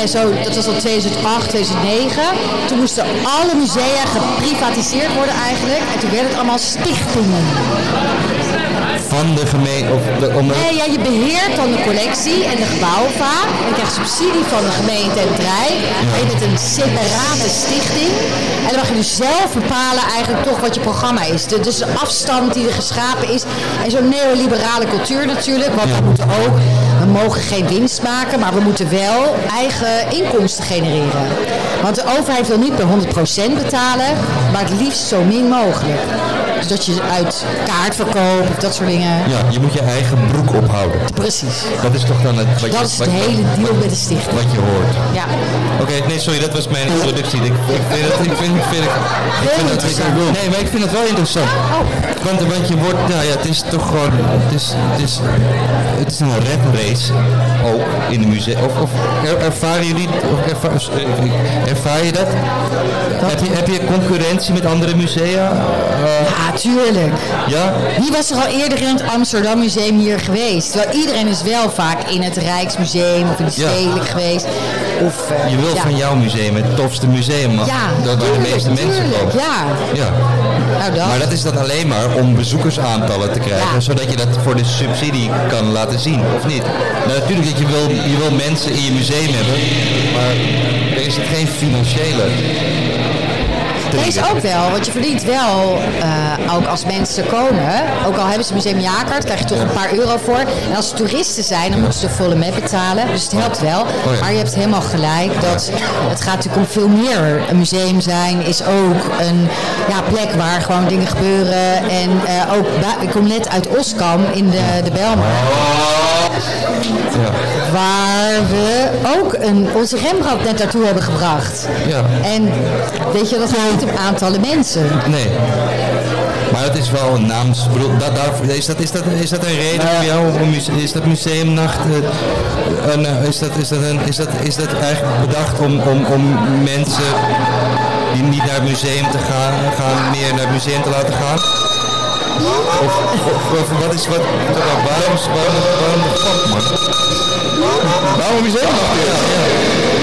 en zo, dat was al 2008, 2009, toen moesten alle musea geprivatiseerd worden eigenlijk. En toen werden het allemaal stichtingen. Van de gemeente... Of de, omdat, Nee, ja, je beheert dan de collectie en de. En je krijgt subsidie van de gemeente en het Rijk. Maar je bent een separate stichting. En dan mag je dus zelf bepalen eigenlijk toch wat je programma is. De, dus de afstand die er geschapen is. En zo'n neoliberale cultuur natuurlijk. Want we moeten ook, we mogen geen winst maken, maar we moeten wel eigen inkomsten genereren. Want de overheid wil niet per 100% betalen, maar het liefst zo min mogelijk. Dus dat je uit kaartverkoop of dat soort dingen. Ja, je moet je eigen broek ophouden. Precies. Dat is toch dan het, wat, Dat je, is de hele deal met de stichting. wat je hoort. Ja. Oké, nee, sorry, dat was mijn introductie. Ik, ik vind het, ik vind, ik vind, ik, ik vind dat, nee, maar ik vind het wel interessant. Want, want je wordt, nou ja, het is toch gewoon, het is, het is, het is een rap race ook in de musea. Of, of er- ervaren jullie, of ervaar, eh, ervaar je dat? Heb je, heb je concurrentie met andere musea? Ja, tuurlijk. Ja? Wie was er al eerder in het Amsterdam Museum hier geweest? Terwijl iedereen is wel vaak in het Rijksmuseum of in de Ja. Stedelijk geweest. Of, eh, Je wil ja. van jouw museum het tofste museum, Ja, dat waar de meeste mensen tuurlijk, komen. Ja, Ja. nou dat. Maar dat is dan alleen maar om bezoekersaantallen te krijgen, Ja. zodat je dat voor de subsidie kan laten zien, of niet? Nou, natuurlijk dat je wil, je wil mensen in je museum hebben, maar er is geen financiële. Deze ook wel, want je verdient wel, eh, ook als mensen komen, ook al hebben ze een museumjaarkaart, krijg je toch een paar euro voor. En als het toeristen zijn, dan moeten ze de volle met betalen, dus het helpt wel. Oh. Maar je hebt helemaal gelijk, dat het gaat natuurlijk om veel meer. Een museum zijn is ook een ja, plek waar gewoon dingen gebeuren. En eh, ook, ik kom net uit Oskam in de, de Belmer. Ja. Waar we ook een, onze Rembrandt net naartoe hebben gebracht. Ja. En weet je, dat gaat niet om aantallen mensen. Nee. Maar het is wel een naams... Dat, daar, is, dat, is, dat, is dat een reden voor jou? Om, is dat museumnacht... eh, een, eh, is, dat, is, dat een, is, dat, is dat eigenlijk bedacht om, om, om mensen die niet naar het museum te gaan, gaan meer naar het museum te laten gaan? Of, of, of wat is wat... Waarom, waarom, waarom de fuck, man? Waarom museumnacht is?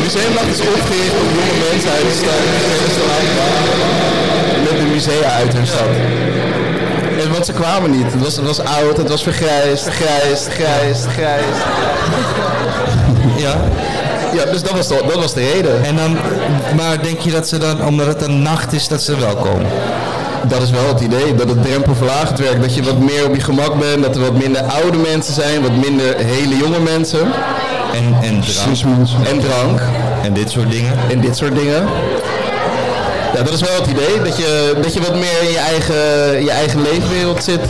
Museumnacht is opgericht om jonge mensen uit de stad. Met de musea uit hun stad. En want ze kwamen niet. Het was, het was oud, het was vergrijsd, vergrijsd, grijsd, grijsd. Ja. Ja, dus dat was, de, dat was de reden. En dan, maar denk je dat ze dan, omdat het een nacht is, dat ze wel komen? Dat is wel het idee, dat het drempelverlagend werkt. Dat je wat meer op je gemak bent, dat er wat minder oude mensen zijn, wat minder hele jonge mensen. En, en drank. En drank. En dit soort dingen. En dit soort dingen. Ja, dat is wel het idee. Dat je, dat je wat meer in je eigen, je eigen leefwereld zit.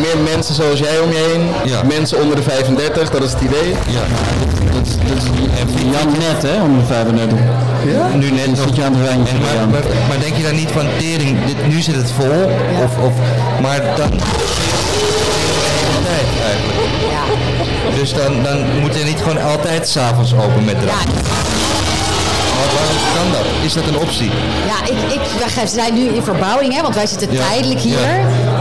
Meer mensen zoals jij om je heen. Ja. Mensen onder de 35, dat is het idee. Ja. Dat, is- dat is Jan net, hè, om de 35. nu net nog. Zit je aan het rijntje, En maar, maar, maar denk je dan niet van tering, dit, nu zit het vol? Of, of, maar dan... tijd eigenlijk. Ja. Dus dan, dan moet je niet gewoon altijd s'avonds open met Ja, drank. Wat- Waarom kan dat? Is dat een optie? ja ik, ik, wij zijn nu in verbouwing, hè, want wij zitten Ja. tijdelijk hier. Ja.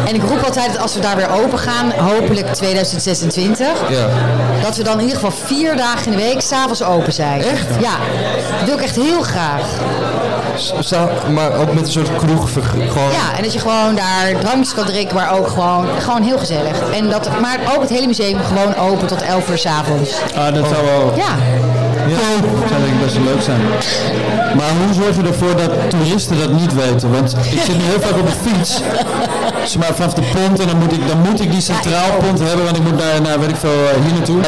En ik roep altijd dat als we daar weer open gaan, hopelijk 2026, Ja. dat we dan in ieder geval vier dagen in de week s'avonds open zijn. Echt? Ja, dat wil ik echt heel graag. Zou, maar ook met een soort kroeg, gewoon... Ja, en dat je gewoon daar drankjes kan drinken, maar ook gewoon, gewoon heel gezellig. En dat, maar ook het hele museum gewoon open tot 11 uur s'avonds. Ah, dat zou wel... Ja, Ja, dat zou denk ik best wel leuk zijn. Maar hoe zorg je ervoor dat toeristen dat niet weten? Want ik zit nu heel vaak op de fiets. Zeg maar vanaf de pont en dan moet ik, dan moet ik die centraal pont hebben, want ik moet naar, naar weet ik veel, eh, hier naartoe.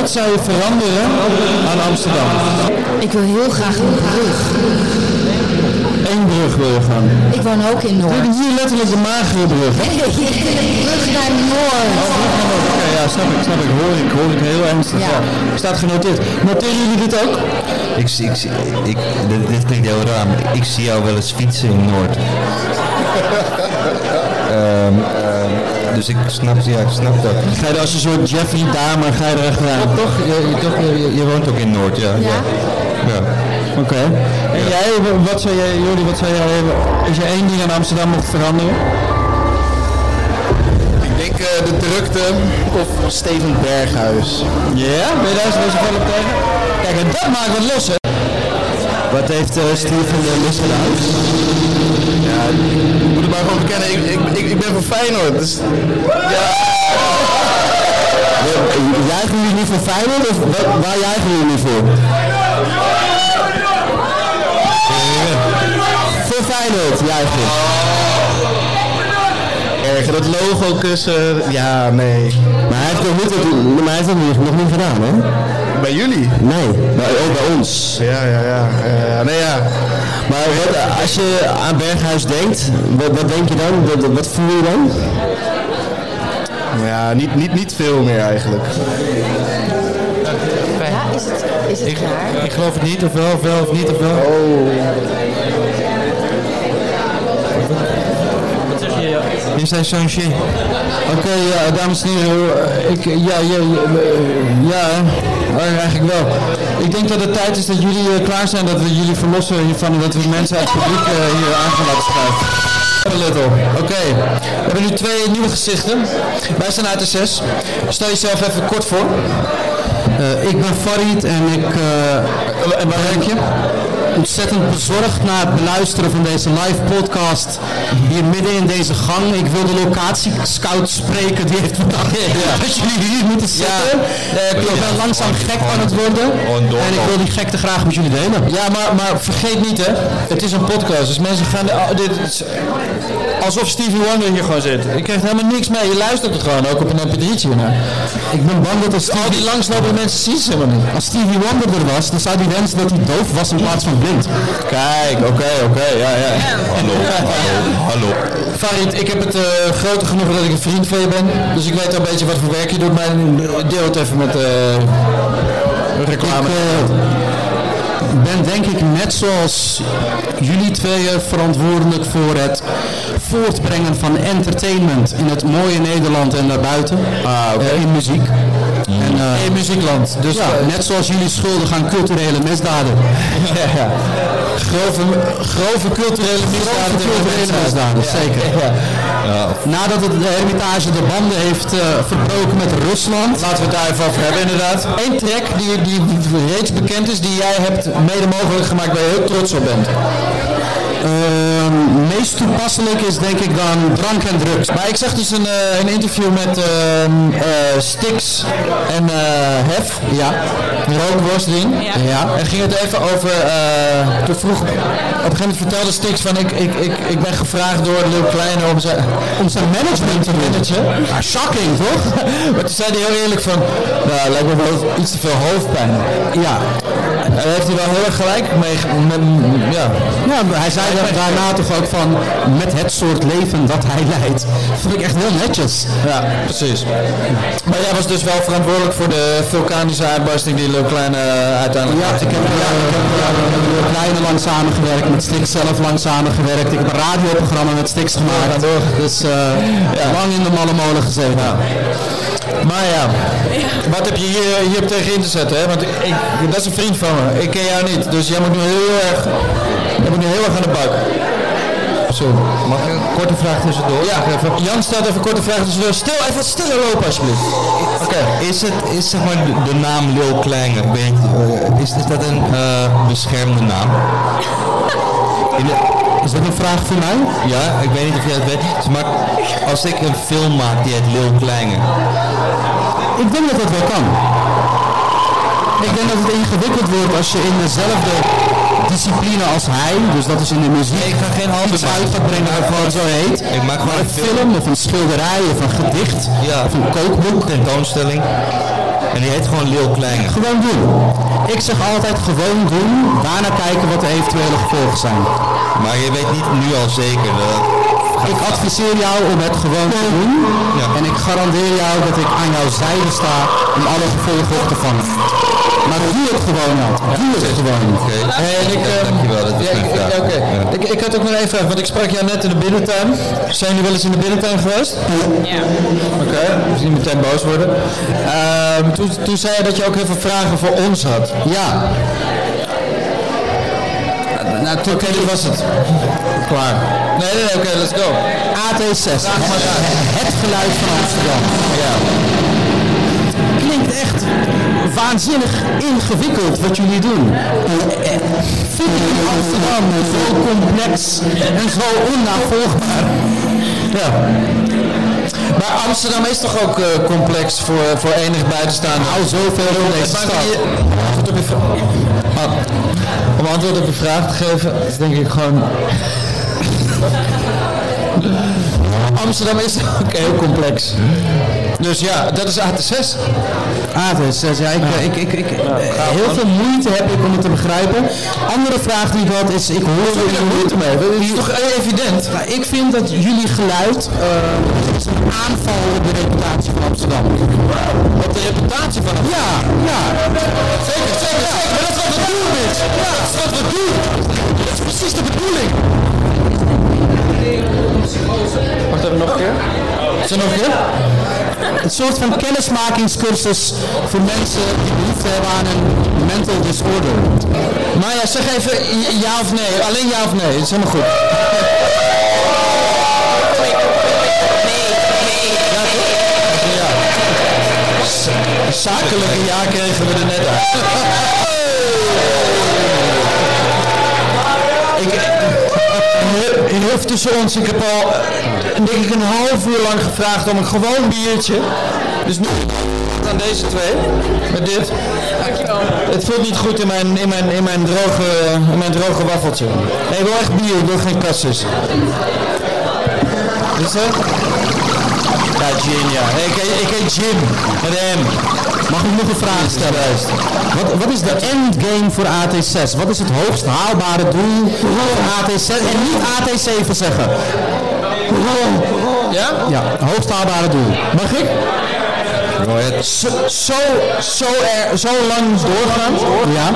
Wat zou je veranderen aan Amsterdam? ik wil heel graag een brug. Eén brug wil je gaan. Ik woon ook in Noord. Dit is hier letterlijk de magere brug. hè? Nee, ik wil een brug naar Noord. Ja, snap ik, snap ik. Hoor ik, hoor ik heel ernstig. Ja. Ja. Staat genoteerd. Noteren jullie dit ook? Ik, zie- ik, zie- ik, dit, dit klinkt heel raar, maar ik zie jou wel eens fietsen in Noord. Ehm, ehm, dus ik snap, ja, ik snap dat. Ga je er als een soort Jeffrey Dahmer, ga je er achteraan? Toch, je, je, toch je, woont ook in Noord, ja. Ja? ja. Oké. En jij, wa- wat zou jij, Jordi, wat zou jij, als je één ding aan Amsterdam mocht veranderen? Eh, de drukte of Steven Berghuis. Ja, ben je daar zo wel op tegen? Kijk, en dat maakt wat los, hè? Wat heeft uh, Steven uh, mis gedaan? Ja, ik moet het maar gewoon bekennen. Ik, ik, ik, ik ben van Feyenoord. Dus, ja, Juichen jullie niet voor Feyenoord of wa- waar juichen jullie niet voor? Voor Feyenoord juichen. Erg. Dat logo kussen. Ja, nee. Maar hij heeft nog niet, maar hij heeft het nog niet gedaan, hè? Bij jullie? Nee, bij, ook bij ons. Ja, ja, ja. nee, ja. Maar wat, als je aan Berghuis denkt, wat, wat denk je dan? Wat, wat voel je dan? Ja, niet, niet, niet veel meer eigenlijk. Ja, is het, is het klaar? Ik geloof het niet, of wel, of wel, of niet, of wel. Oh. Je zei Sanchez. Oké, ja, dames en heren. Ik, ja, ja, ja, eh, ja, eigenlijk wel. Ik denk dat het tijd is dat jullie eh, klaar zijn, dat we jullie verlossen hiervan en dat we mensen uit het publiek eh, hier aan gaan laten schuiven. Oké, we hebben nu twee nieuwe gezichten. Wij zijn uit de zes. Stel jezelf even kort voor. Eh, ik ben Farid en ik eh, En werk? Ontzettend bezorgd na het beluisteren van deze live podcast hier midden in deze gang. Ik wil de locatie scout spreken die heeft bedacht dat jullie hier moeten zitten. Eh, ik ben langzaam gek aan het worden. En ik wil die gekte graag met jullie delen. Ja, maar, maar vergeet niet hè, het is een podcast, dus mensen gaan... oh, dit alsof Stevie Wonder hier gewoon zit. Je krijgt helemaal niks mee, je luistert het gewoon, ook op een mp3'tje. naar. Ik ben bang dat als Al Stevie, die langslopende mensen zien ze helemaal niet. als Stevie Wonder er was, dan zou hij wensen dat hij doof was in plaats van blind. Kijk, oké, oké, ja, ja. Hallo, hallo, hallo. Farid, ik heb het eh grote genoegen dat ik een vriend van je ben. Dus ik weet al een beetje wat voor werk je doet, maar deel het even met eh reclame. Ik eh, ben denk ik net zoals jullie tweeën verantwoordelijk voor het voortbrengen van entertainment in het mooie Nederland en daarbuiten. Eh, in muziek. En, eh, in muziekland. Dus ja, net zoals jullie schuldig aan culturele misdaden. grove, grove culturele misdaden. Grove culturele misdaden, zeker. Nadat het de Hermitage de banden heeft eh, verbroken met Rusland. Laten we het daar even over hebben, inderdaad. Eén track die, die reeds bekend is, die jij hebt mede mogelijk gemaakt, waar je heel trots op bent. Meest toepasselijk is denk ik dan drank en drugs. Maar ik zag dus een, eh, een interview met ehm, eh, Stix en eh, Hef. Ja. Rookworst ding. Ja. En ging het even over, toen vroeg, op een gegeven moment vertelde Stix van ik, ik, ik, ik ben gevraagd door Leeuw Kleine om zijn, Om zijn management te managen. Ah, shocking toch? maar toen zei hij heel eerlijk van, nou lijkt me wel iets te veel hoofdpijn. Ja. En daar heeft hij wel heel erg gelijk mee, met- ja. ja, hij zei da- daarna toch ook van met het soort leven dat hij leidt. Dat vond ik echt heel netjes. Ja, precies. Maar jij was dus wel verantwoordelijk voor de vulkanische uitbarsting die Leeuw Kleine eh, uiteindelijk Ja, ik heb ja, ik heb, eh, met Kleine lang samengewerkt, met Stix zelf lang samengewerkt. Ik heb een radioprogramma met Stix gemaakt. Dus eh, lang in de malle molen gezeten. Maar ja, wat heb je hier, hier tegen in te zetten? Hè? Want ik, ik- dat is een vriend van me. Ik ken jou niet. Dus jij moet nu heel erg, jij moet nu heel erg aan de bak. Zo. Mag ik een korte vraag tussendoor? Ja, Jan stelt even een korte vraag tussendoor. Stil even wat stiller lopen alsjeblieft. Oké. Is, het, is zeg maar de, de naam Lil Kleiner, weet, eh, is, is dat een eh, beschermde naam? In de- Is dat een vraag voor mij? ja, ik weet niet of jij het weet. Maar als ik een film maak die heet Lil Kleiner, Ik denk dat dat wel kan. Ik denk dat het ingewikkeld wordt als je in dezelfde discipline als hij, dus dat is in de muziek, ik ga geen album iets uit gaat brengen zo heet. Ik maak gewoon Maar een een film. of een schilderij of een gedicht Ja. of een kookboek. tentoonstelling, en die heet gewoon Lil Kleiner. Gewoon doen. Ik zeg altijd gewoon doen, daarna kijken wat de eventuele gevolgen zijn. Maar je weet niet nu al zeker dat... Ik adviseer jou om het gewoon te doen. Ja. En ik garandeer jou dat ik aan jouw zijde sta om alle gevolgen op te vangen. Maar doe het gewoon, Nat. Doe het gewoon. En ik, ehm, dankjewel, dat is ja, mijn ik- vraag. ja, oké. Ja. Ik, ik had ook nog vraag, want ik sprak jou net in de binnentuin. Zijn jullie wel eens in de binnentuin geweest? Ja. Oké, dus niet meteen boos worden. Ehm, toen, toen zei je dat je ook heel veel vragen voor ons had. Ja. Nou, dit was het. Klaar. Nee, nee, nee, oké, let's go. AT6. Het geluid van Amsterdam. Ja. Klinkt echt waanzinnig ingewikkeld wat jullie doen. Eh, eh, Vind ik in Amsterdam zo complex en zo onnavolgbaar. ja. Maar Amsterdam is toch ook eh, complex voor, voor enig buitenstaander? Hou zoveel van deze stad. Ah, om antwoord op je vraag te geven, is denk ik gewoon... Amsterdam is ook heel complex. Dus ja, dat is AT6. AT6, ja, ik, ik, ik, ik, heel veel moeite heb ik om het te begrijpen. Andere vraag die ik had is, ik hoor jullie moeite mee. Dat is toch evident? ik vind dat jullie geluid eh, is een aanval op de reputatie van Amsterdam. Op de reputatie van Amsterdam? Ja, ja. Zeker, zeker, zeker. Maar dat is wat we doen, bitch. Ja, dat is wat we doen. Dat is precies de bedoeling. Wacht even nog een keer. Is er nog een keer? Een soort van kennismakingscursus voor mensen die behoefte hebben aan een mental disorder. Maar ja, zeg even ja of nee. Alleen ja of nee. Dat is helemaal goed. Zakelijke ja kregen we er net uit. Ik, even tussen ons, ik heb al eh, denk ik een half uur lang gevraagd om een gewoon biertje. Dus nu aan deze twee, met dit. Het voelt niet goed in mijn, in mijn, in mijn, droge, in mijn droge waffeltje. Nee, ik wil echt bier, ik wil geen kassis. Is het? Ja, gin, ja. Ik, ik heet Jim, met M. Mag ik nog een vraag stellen? Wat, wat is de endgame voor AT6? Wat is het hoogst haalbare doel voor AT6? En niet AT7 zeggen. Ja? Ja, hoogst haalbare doel. Mag ik? Zo, zo, zo, er, zo lang doorgaan. Ja.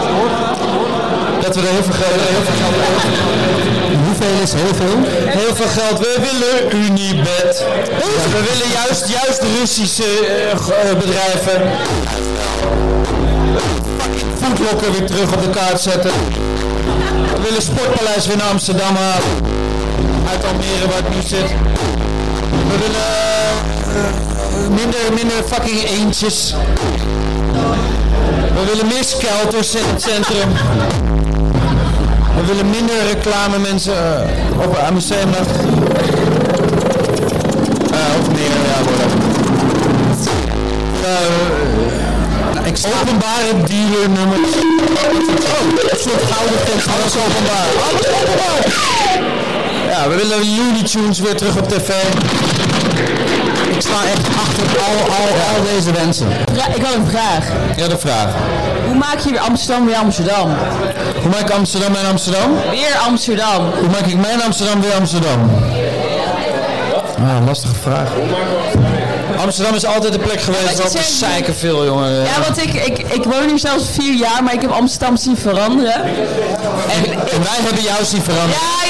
Dat we er heel veel geld, heel veel geld Hoeveel is heel veel? Heel veel geld. We willen Unibet. We willen juist, juist Russische eh, bedrijven. Voetlokker weer terug op de kaart zetten. We willen Sportpaleis weer naar Amsterdam halen. Uit Almere waar het nu zit. We willen eh, minder, minder fucking eentjes. We willen meer skelters in het centrum. We willen minder reclame mensen eh, op een museumnacht. Eh, of meer, ja, whatever. Eh, openbare dealernummers. Oh, een soort gouden tent, alles openbaar. Alles openbaar. Ja, we willen Looney weer terug op tv. Ik sta echt achter al, al, al deze wensen. Ja, ik had een vraag. Ja, de vraag. Hoe maak je weer Amsterdam weer Amsterdam? Hoe maak ik Amsterdam en Amsterdam? Weer Amsterdam. Hoe maak ik mijn Amsterdam weer Amsterdam? Ah, lastige vraag. Amsterdam is altijd de plek geweest wat je waar we zegt- zeiken veel, jongen. Ja, want ik, ik, ik woon hier zelfs vier jaar, maar ik heb Amsterdam zien veranderen. En, En wij hebben jou zien veranderen. ja,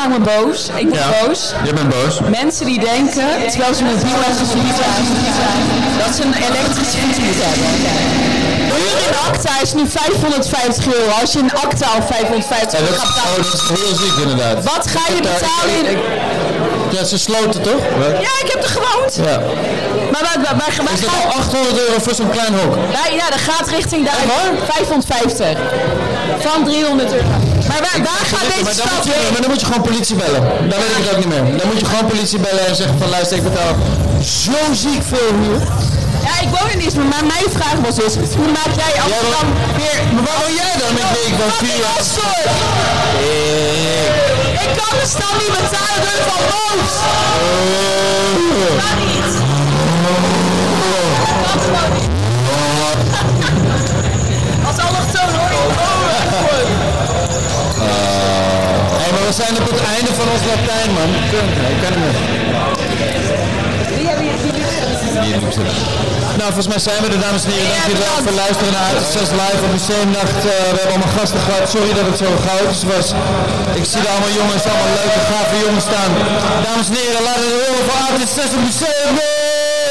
maak me boos. Ik ben boos. Je bent boos. Mensen die denken, terwijl ze mobiel en gezoend zijn, dat ze een elektrische fiets moeten hebben. Huur in Acta is nu 550 euro. Als je in Acta al 550 Ja, euro gaat oh, betalen. dat is heel ziek inderdaad. Wat ga je betalen in... Ja, ze sloten toch? Ja, ik heb er gewoond. Ja. Maar wij, wij Is dat gaan... al 800 euro voor zo'n klein hok? Ja, dat gaat richting daar. 550. Van 300 euro. Maar waar, waar gaat deze Maar dan, stad moet je, heen? maar dan moet je gewoon politie bellen. Dan weet ik het ook niet meer. Dan moet je gewoon politie bellen en zeggen van luister, ik betaal zo ziek veel huur. Ja, ik woon in Isma, maar mijn vraag was dus, hoe maak jij Amsterdam weer... Maar waar woon jij dan? Ik weet ik woon vier jaar. Sorry. Ik kan de stad niet betalen, dus van boos. Kan niet. Dat kan gewoon niet. We zijn op het einde van ons Latijn, man. Ik kan meer. Nou, volgens mij zijn we er, dames en heren. Dank jullie wel voor luisteren naar de 6 Live op Museumnacht. Eh, we hebben allemaal gasten gehad. Sorry dat het zo chaotisch was. Ik zie er allemaal jongens, allemaal leuke, gave jongens staan. Dames en heren, laten we horen voor Artis 6 op Museumnacht!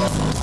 Let's go.